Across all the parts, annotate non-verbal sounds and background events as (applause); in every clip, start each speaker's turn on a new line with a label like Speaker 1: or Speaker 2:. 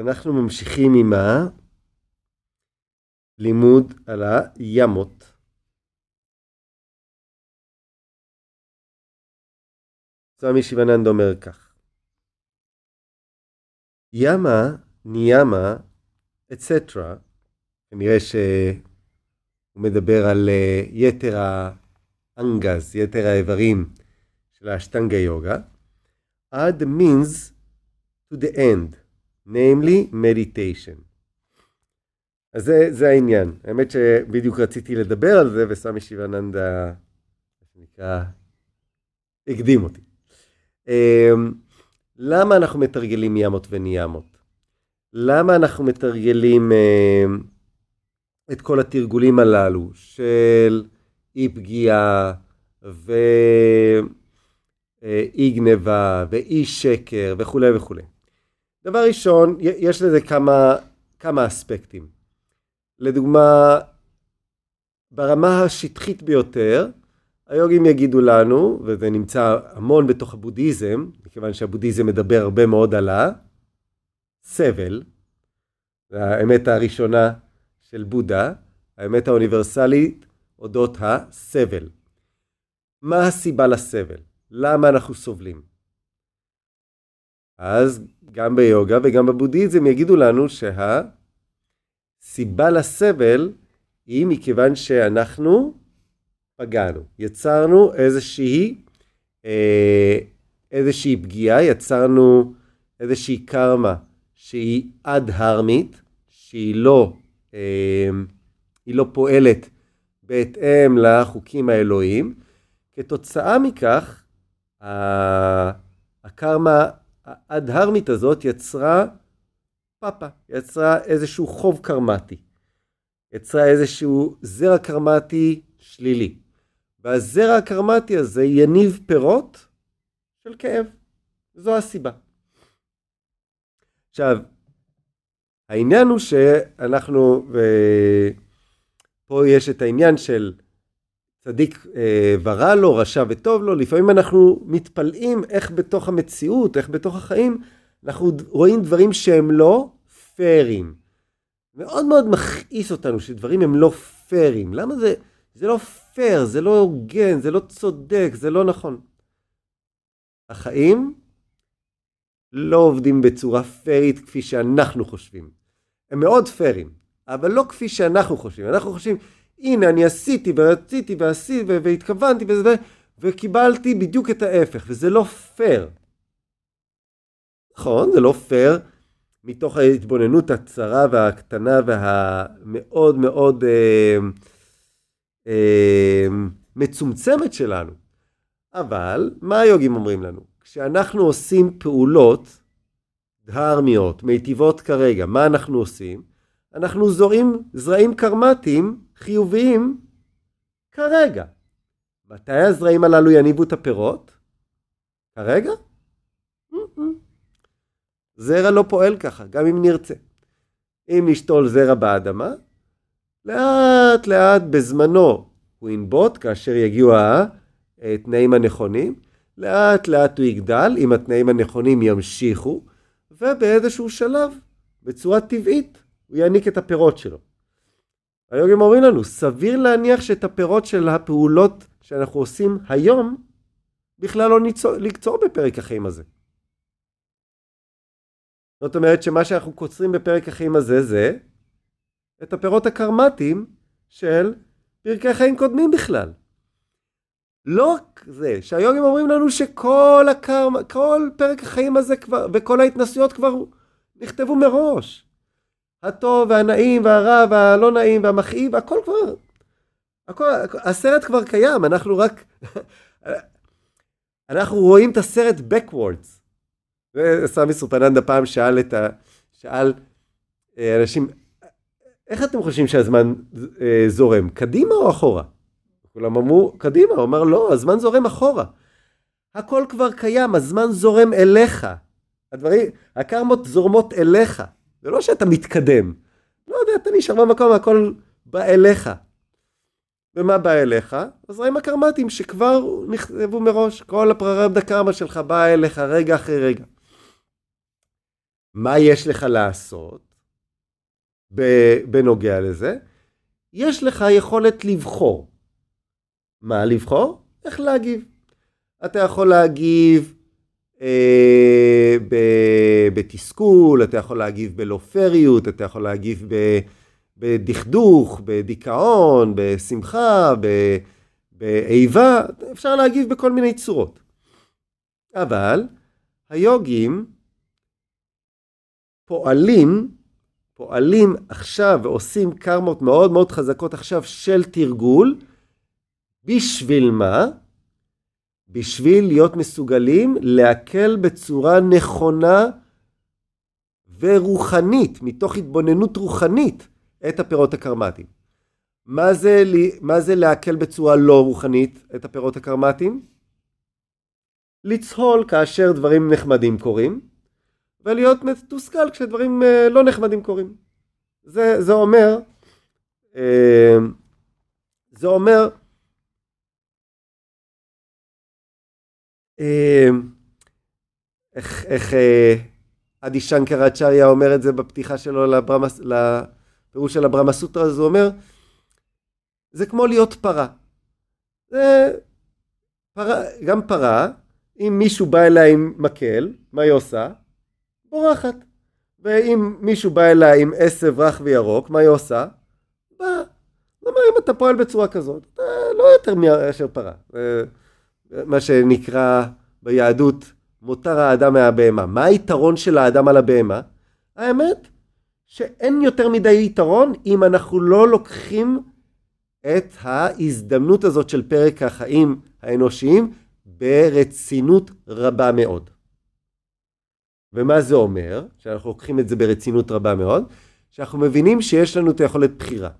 Speaker 1: אנחנו ממשיכים עם הלימוד על הימות. סמי שיבננד אומר כך: ימה, ניאמה, אצטרה, כנראה שהוא מדבר על אה, יתר האנגז, יתר האיברים של האשטנגה יוגה, add means to the end, namely meditation. אז זה, זה העניין. האמת שבדיוק רציתי לדבר על זה, וסמי שיבננדה, מה שנקרא, הקדים אותי. אמ, למה אנחנו מתרגלים ימות וניאמות? למה אנחנו מתרגלים אמ, את כל התרגולים הללו של אי פגיעה ואי גניבה ואי שקר וכולי וכולי. דבר ראשון, יש לזה כמה, כמה אספקטים. לדוגמה, ברמה השטחית ביותר, היוגים יגידו לנו, וזה נמצא המון בתוך הבודהיזם, מכיוון שהבודהיזם מדבר הרבה מאוד על הסבל, האמת הראשונה של בודה, האמת האוניברסלית אודות הסבל. מה הסיבה לסבל? למה אנחנו סובלים? אז גם ביוגה וגם בבודהיזם יגידו לנו שהסיבה לסבל היא מכיוון שאנחנו פגענו, יצרנו איזושהי, אה, איזושהי פגיעה, יצרנו איזושהי קרמה שהיא אד-הרמית, שהיא לא, אה, לא פועלת בהתאם לחוקים האלוהיים. כתוצאה מכך, הקרמה האד-הרמית הזאת יצרה פאפה, יצרה איזשהו חוב קרמטי, יצרה איזשהו זרע קרמטי שלילי. והזרע הקרמטי הזה יניב פירות של כאב. זו הסיבה. עכשיו, העניין הוא שאנחנו, ופה יש את העניין של צדיק אה, ורע לו, רשע וטוב לו, לפעמים אנחנו מתפלאים איך בתוך המציאות, איך בתוך החיים, אנחנו רואים דברים שהם לא פיירים. מאוד מאוד מכעיס אותנו שדברים הם לא פיירים. למה זה, זה לא פייר, זה לא הוגן, זה לא צודק, זה לא נכון. החיים לא עובדים בצורה פיירית כפי שאנחנו חושבים. הם מאוד פיירים, אבל לא כפי שאנחנו חושבים. אנחנו חושבים, הנה אני עשיתי ורציתי ועשיתי והתכוונתי וזה, וקיבלתי בדיוק את ההפך, וזה לא פייר. נכון, זה לא פייר מתוך ההתבוננות הצרה והקטנה והמאוד מאוד אה, אה, מצומצמת שלנו. אבל מה היוגים אומרים לנו? כשאנחנו עושים פעולות דהרמיות, מיטיבות כרגע, מה אנחנו עושים? אנחנו זורעים זרעים קרמטיים חיוביים כרגע. מתי הזרעים הללו יניבו את הפירות? כרגע? זרע לא פועל ככה, גם אם נרצה. אם נשתול זרע באדמה, לאט לאט בזמנו הוא ינבוט כאשר יגיעו התנאים הנכונים, לאט לאט הוא יגדל אם התנאים הנכונים ימשיכו, ובאיזשהו שלב, בצורה טבעית, הוא יעניק את הפירות שלו. היוגים אומרים לנו, סביר להניח שאת הפירות של הפעולות שאנחנו עושים היום, בכלל לא ניצור, לקצור בפרק החיים הזה. זאת אומרת שמה שאנחנו קוצרים בפרק החיים הזה זה את הפירות הקרמטיים של פרקי חיים קודמים בכלל. לא רק זה, שהיוגים אומרים לנו שכל הקרמה, כל פרק החיים הזה כבר, וכל ההתנסויות כבר נכתבו מראש. הטוב והנעים והרע והלא נעים והמכאיב, הכל כבר, הכל, הסרט כבר קיים, אנחנו רק, (laughs) אנחנו רואים את הסרט backwards. וסמי סופננדה פעם שאל את ה... שאל אה, אנשים, איך אתם חושבים שהזמן אה, זורם, קדימה או אחורה? כולם אמרו, קדימה, הוא אמר, לא, הזמן זורם אחורה. הכל כבר קיים, הזמן זורם אליך. הדברים, הקרמות זורמות אליך. זה לא שאתה מתקדם. לא יודע, אתה נשאר במקום, הכל בא אליך. ומה בא אליך? הזרעים הקרמטיים שכבר נכתבו מראש. כל הפררבדה קרמה שלך באה אליך רגע אחרי רגע. מה יש לך לעשות בנוגע לזה? יש לך יכולת לבחור. מה לבחור? איך להגיב. אתה יכול להגיב בתסכול, אתה יכול להגיב בלא פריות, אתה יכול להגיב בדכדוך, בדיכאון, בשמחה, באיבה, אפשר להגיב בכל מיני צורות. אבל היוגים פועלים, פועלים עכשיו ועושים קרמות מאוד מאוד חזקות עכשיו של תרגול, בשביל מה? בשביל להיות מסוגלים להקל בצורה נכונה ורוחנית, מתוך התבוננות רוחנית, את הפירות הקרמטיים. מה זה, מה זה להקל בצורה לא רוחנית את הפירות הקרמטיים? לצהול כאשר דברים נחמדים קורים, ולהיות מתוסכל כשדברים אה, לא נחמדים קורים. זה, זה אומר, אה, זה אומר איך, איך אה, אדי שנקראצ'ריה אומר את זה בפתיחה שלו לברמס, לפירוש של הברמסוטרה, אז הוא אומר, זה כמו להיות פרה. זה פרה, גם פרה, אם מישהו בא אליה עם מקל, מה היא עושה? בורחת. ואם מישהו בא אליה עם עשב רך וירוק, מה היא עושה? באה. זאת אומרת, אם אתה פועל בצורה כזאת, אתה לא יותר מאשר פרה. מה שנקרא ביהדות מותר האדם מהבהמה. מה היתרון של האדם על הבהמה? האמת שאין יותר מדי יתרון אם אנחנו לא לוקחים את ההזדמנות הזאת של פרק החיים האנושיים ברצינות רבה מאוד. ומה זה אומר? שאנחנו לוקחים את זה ברצינות רבה מאוד, שאנחנו מבינים שיש לנו את היכולת בחירה.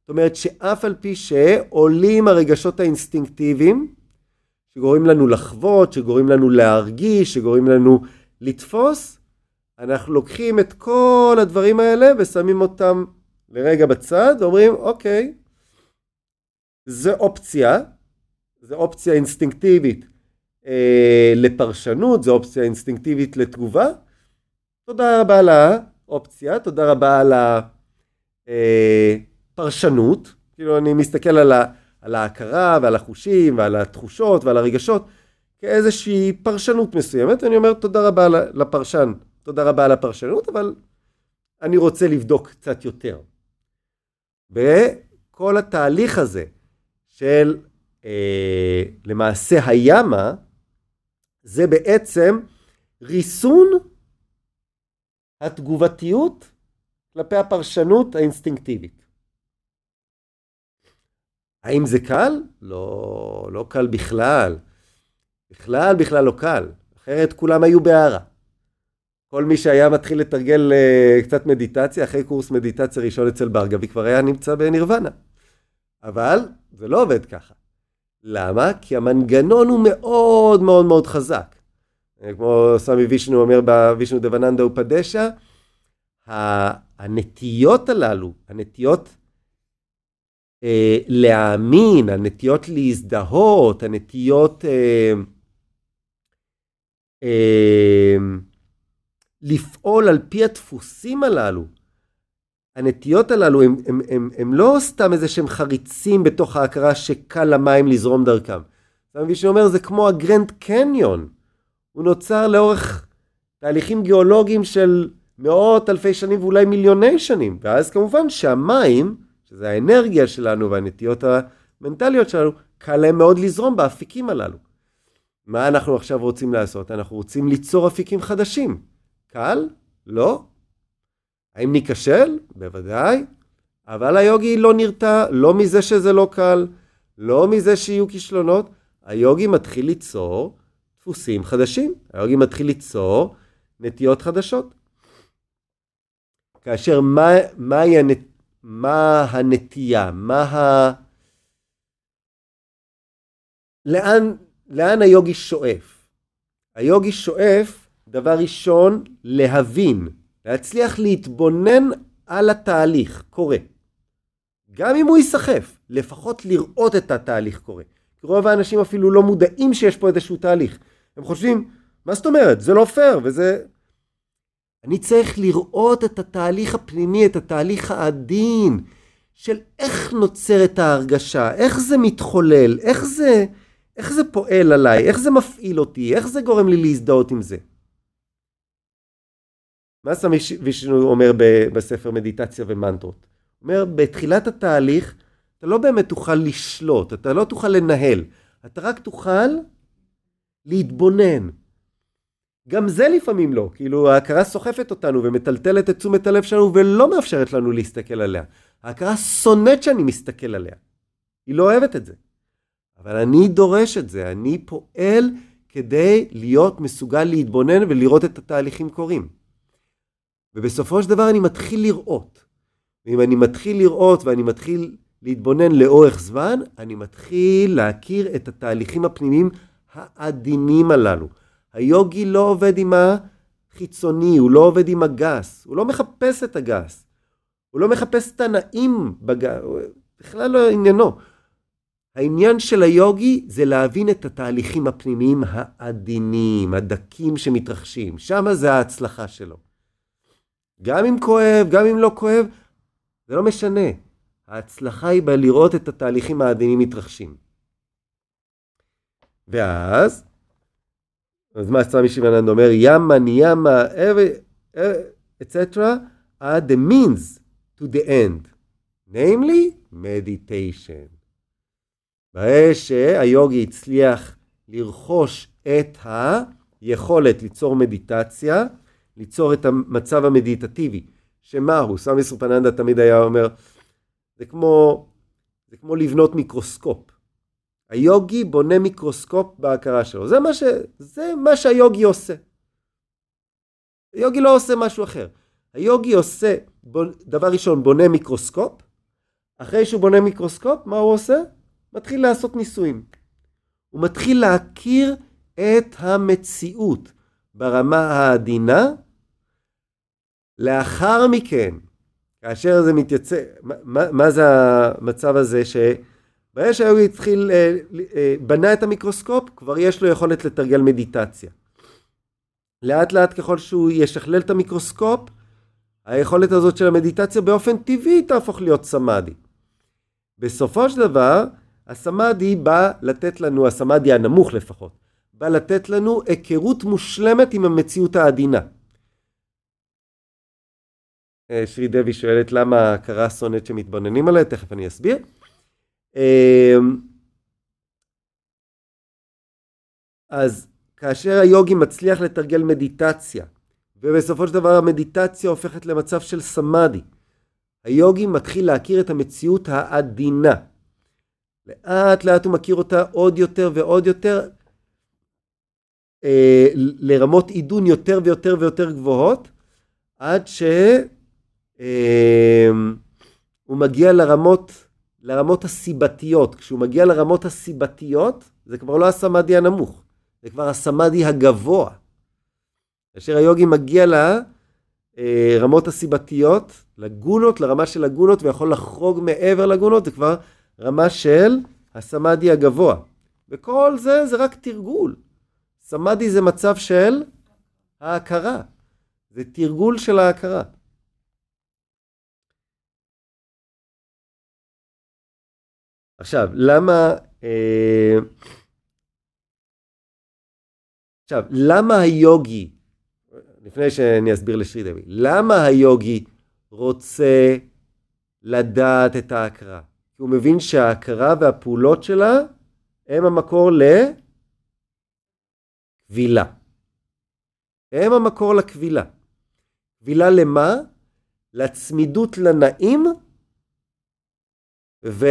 Speaker 1: זאת אומרת שאף על פי שעולים הרגשות האינסטינקטיביים, שגורמים לנו לחוות, שגורמים לנו להרגיש, שגורמים לנו לתפוס, אנחנו לוקחים את כל הדברים האלה ושמים אותם לרגע בצד ואומרים, אוקיי, זה אופציה, זה אופציה אינסטינקטיבית אה, לפרשנות, זה אופציה אינסטינקטיבית לתגובה. תודה רבה על האופציה, תודה רבה על הפרשנות. אה, כאילו אני מסתכל על ה... על ההכרה ועל החושים ועל התחושות ועל הרגשות כאיזושהי פרשנות מסוימת. אני אומר תודה רבה לפרשן, תודה רבה על הפרשנות, אבל אני רוצה לבדוק קצת יותר. וכל התהליך הזה של אה, למעשה הימה, זה בעצם ריסון התגובתיות כלפי הפרשנות האינסטינקטיבית. האם זה קל? לא, לא קל בכלל. בכלל, בכלל לא קל. אחרת כולם היו בהערה. כל מי שהיה מתחיל לתרגל uh, קצת מדיטציה, אחרי קורס מדיטציה ראשון אצל ברגבי, כבר היה נמצא בנירוונה. אבל זה לא עובד ככה. למה? כי המנגנון הוא מאוד מאוד מאוד חזק. אה, כמו סמי וישנו אומר בווישנו דבננדה ופדשה, הנטיות הללו, הנטיות להאמין, הנטיות להזדהות, הנטיות אה, אה, לפעול על פי הדפוסים הללו. הנטיות הללו הם, הם, הם, הם לא סתם איזה שהם חריצים בתוך ההכרה שקל למים לזרום דרכם. אתה מבין שאומר זה כמו הגרנד קניון. הוא נוצר לאורך תהליכים גיאולוגיים של מאות אלפי שנים ואולי מיליוני שנים. ואז כמובן שהמים שזה האנרגיה שלנו והנטיות המנטליות שלנו, קל להם מאוד לזרום באפיקים הללו. מה אנחנו עכשיו רוצים לעשות? אנחנו רוצים ליצור אפיקים חדשים. קל? לא. האם ניכשל? בוודאי. אבל היוגי לא נרתע, לא מזה שזה לא קל, לא מזה שיהיו כישלונות. היוגי מתחיל ליצור דפוסים חדשים. היוגי מתחיל ליצור נטיות חדשות. כאשר מה, מהי הנת... מה הנטייה, מה ה... לאן, לאן היוגי שואף? היוגי שואף, דבר ראשון, להבין, להצליח להתבונן על התהליך קורה. גם אם הוא ייסחף, לפחות לראות את התהליך קורה. רוב האנשים אפילו לא מודעים שיש פה איזשהו תהליך. הם חושבים, מה זאת אומרת? זה לא פייר, וזה... אני צריך לראות את התהליך הפנימי, את התהליך העדין של איך נוצרת ההרגשה, איך זה מתחולל, איך זה, איך זה פועל עליי, איך זה מפעיל אותי, איך זה גורם לי להזדהות עם זה. מה סמי וישנו אומר בספר מדיטציה ומנטרות? הוא אומר, בתחילת התהליך אתה לא באמת תוכל לשלוט, אתה לא תוכל לנהל, אתה רק תוכל להתבונן. גם זה לפעמים לא, כאילו ההכרה סוחפת אותנו ומטלטלת את תשומת הלב שלנו ולא מאפשרת לנו להסתכל עליה. ההכרה שונאת שאני מסתכל עליה, היא לא אוהבת את זה. אבל אני דורש את זה, אני פועל כדי להיות מסוגל להתבונן ולראות את התהליכים קורים. ובסופו של דבר אני מתחיל לראות. ואם אני מתחיל לראות ואני מתחיל להתבונן לאורך זמן, אני מתחיל להכיר את התהליכים הפנימיים העדינים הללו. היוגי לא עובד עם החיצוני, הוא לא עובד עם הגס, הוא לא מחפש את הגס, הוא לא מחפש את הנעים בגס, בכלל לא עניינו. העניין של היוגי זה להבין את התהליכים הפנימיים העדינים, הדקים שמתרחשים, שם זה ההצלחה שלו. גם אם כואב, גם אם לא כואב, זה לא משנה. ההצלחה היא בלראות את התהליכים העדינים מתרחשים. ואז, אז מה סמי שיבננד אומר? ימה ניאמה, etc. are the means to the end, namely meditation. ברגע שהיוגי הצליח לרכוש את היכולת ליצור מדיטציה, ליצור את המצב המדיטטיבי, שמה הוא? סמי סופננדה תמיד היה אומר, זה כמו, זה כמו לבנות מיקרוסקופ. היוגי בונה מיקרוסקופ בהכרה שלו. זה מה, ש, זה מה שהיוגי עושה. היוגי לא עושה משהו אחר. היוגי עושה, דבר ראשון, בונה מיקרוסקופ. אחרי שהוא בונה מיקרוסקופ, מה הוא עושה? מתחיל לעשות ניסויים. הוא מתחיל להכיר את המציאות ברמה העדינה. לאחר מכן, כאשר זה מתייצב, מה, מה זה המצב הזה שברגע שהיוגי התחיל, אה, אה, בנה את המיקרוסקופ, כבר יש לו יכולת לתרגל מדיטציה. לאט לאט ככל שהוא ישכלל את המיקרוסקופ, היכולת הזאת של המדיטציה באופן טבעי תהפוך להיות סמאדי. בסופו של דבר, הסמאדי בא לתת לנו, הסמאדי הנמוך לפחות, בא לתת לנו היכרות מושלמת עם המציאות העדינה. אה, שרי דבי שואלת למה ההכרה שונאת שמתבוננים עליה, תכף אני אסביר. אמ, אז כאשר היוגי מצליח לתרגל מדיטציה, ובסופו של דבר המדיטציה הופכת למצב של סמאדי, היוגי מתחיל להכיר את המציאות העדינה. לאט לאט הוא מכיר אותה עוד יותר ועוד יותר, אה, לרמות עידון יותר ויותר ויותר גבוהות, עד ש... אמ, הוא מגיע לרמות, לרמות הסיבתיות. כשהוא מגיע לרמות הסיבתיות, זה כבר לא הסמאדי הנמוך, זה כבר הסמאדי הגבוה. כאשר היוגי מגיע לרמות הסיבתיות, לגונות, לרמה של הגונות, ויכול לחרוג מעבר לגונות, זה כבר רמה של הסמאדי הגבוה. וכל זה, זה רק תרגול. סמאדי זה מצב של ההכרה. זה תרגול של ההכרה. עכשיו, למה... אה, עכשיו, למה היוגי, לפני שאני אסביר לשרי דבי, למה היוגי רוצה לדעת את ההכרה? כי הוא מבין שההכרה והפעולות שלה הם המקור לקבילה. הם המקור לקבילה. קבילה למה? לצמידות לנעים ו...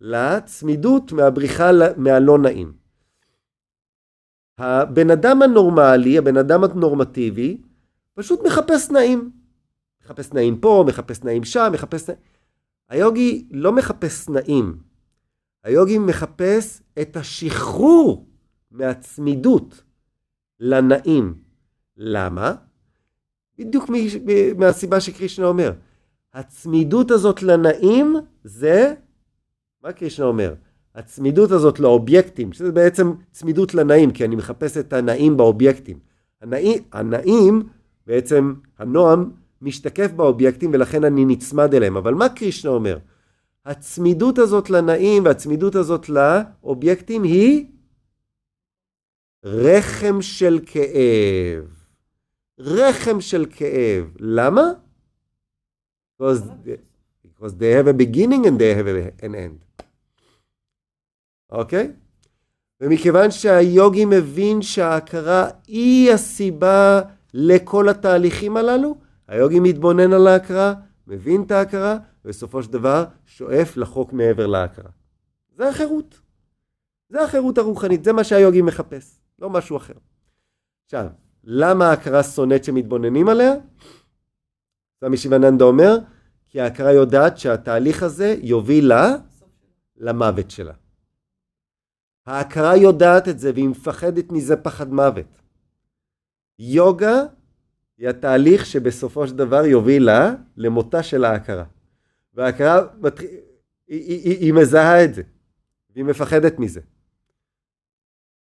Speaker 1: לצמידות מהבריחה מהלא נעים. הבן אדם הנורמלי, הבן אדם הנורמטיבי, פשוט מחפש נעים. מחפש נעים פה, מחפש נעים שם, מחפש נעים. היוגי לא מחפש נעים. היוגי מחפש את השחרור מהצמידות לנעים. למה? בדיוק מהסיבה שקרישנה אומר. הצמידות הזאת לנעים זה מה קרישנה אומר? הצמידות הזאת לאובייקטים, שזה בעצם צמידות לנעים, כי אני מחפש את הנעים באובייקטים. הנעים, הנעים בעצם הנועם משתקף באובייקטים ולכן אני נצמד אליהם. אבל מה קרישנה אומר? הצמידות הזאת לנעים והצמידות הזאת לאובייקטים היא רחם של כאב. רחם של כאב. למה? Because, because they have a beginning and they have an end. אוקיי? ומכיוון שהיוגי מבין שההכרה היא הסיבה לכל התהליכים הללו, היוגי מתבונן על ההכרה, מבין את ההכרה, ובסופו של דבר שואף לחוק מעבר להכרה. זה החירות. זה החירות הרוחנית, זה מה שהיוגי מחפש, לא משהו אחר. עכשיו, למה ההכרה שונאת שמתבוננים עליה? סמי שיבננדה אומר, כי ההכרה יודעת שהתהליך הזה יוביל לה למוות שלה. ההכרה יודעת את זה והיא מפחדת מזה פחד מוות. יוגה היא התהליך שבסופו של דבר יוביל לה למותה של ההכרה. וההכרה, היא, היא, היא, היא מזהה את זה, והיא מפחדת מזה.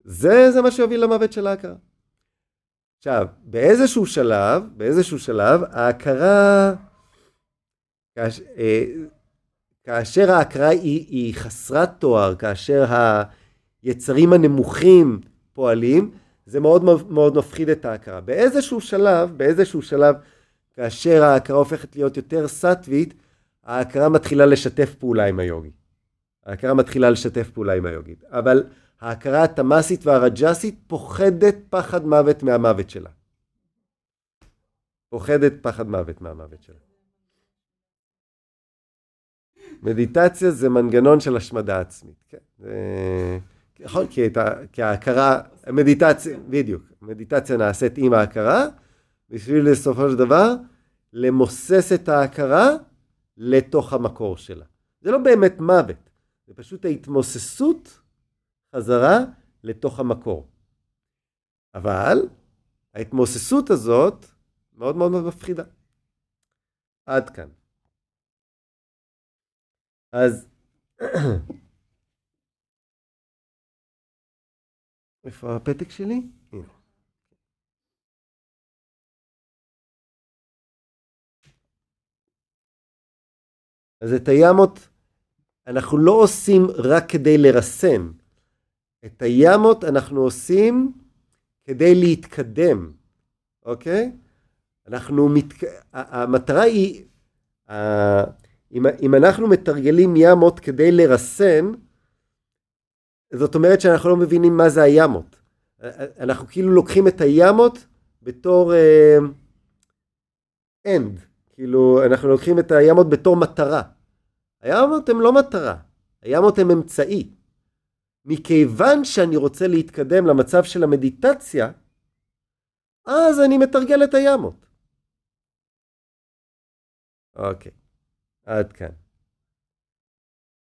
Speaker 1: זה, זה מה שיוביל למוות של ההכרה. עכשיו, באיזשהו שלב, באיזשהו שלב, ההכרה, כאש, אה, כאשר ההכרה היא, היא חסרת תואר, כאשר היצרים הנמוכים פועלים, זה מאוד מאוד מפחיד את ההכרה. באיזשהו שלב, באיזשהו שלב, כאשר ההכרה הופכת להיות יותר סטווית, ההכרה מתחילה לשתף פעולה עם היוגי. ההכרה מתחילה לשתף פעולה עם היוגית. אבל ההכרה התמאסית והרג'סית פוחדת פחד מוות מהמוות שלה. פוחדת פחד מוות מהמוות שלה. מדיטציה זה מנגנון של השמדה עצמית. כן? זה... יכול, כי, כי ההכרה, מדיטציה, בדיוק, מדיטציה נעשית עם ההכרה, בשביל בסופו של דבר למוסס את ההכרה לתוך המקור שלה. זה לא באמת מוות, זה פשוט ההתמוססות חזרה לתוך המקור. אבל ההתמוססות הזאת מאוד מאוד מפחידה. עד כאן. אז איפה הפתק שלי? הנה. אז את הימות אנחנו לא עושים רק כדי לרסן. את הימות אנחנו עושים כדי להתקדם, אוקיי? אנחנו, מת... המטרה היא, אם, אנחנו מתרגלים ימות כדי לרסן, זאת אומרת שאנחנו לא מבינים מה זה הימות. אנחנו כאילו לוקחים את הימות בתור אנד, uh, כאילו אנחנו לוקחים את הימות בתור מטרה. הימות הם לא מטרה, הימות הם אמצעי. מכיוון שאני רוצה להתקדם למצב של המדיטציה, אז אני מתרגל את הימות. אוקיי, עד כאן.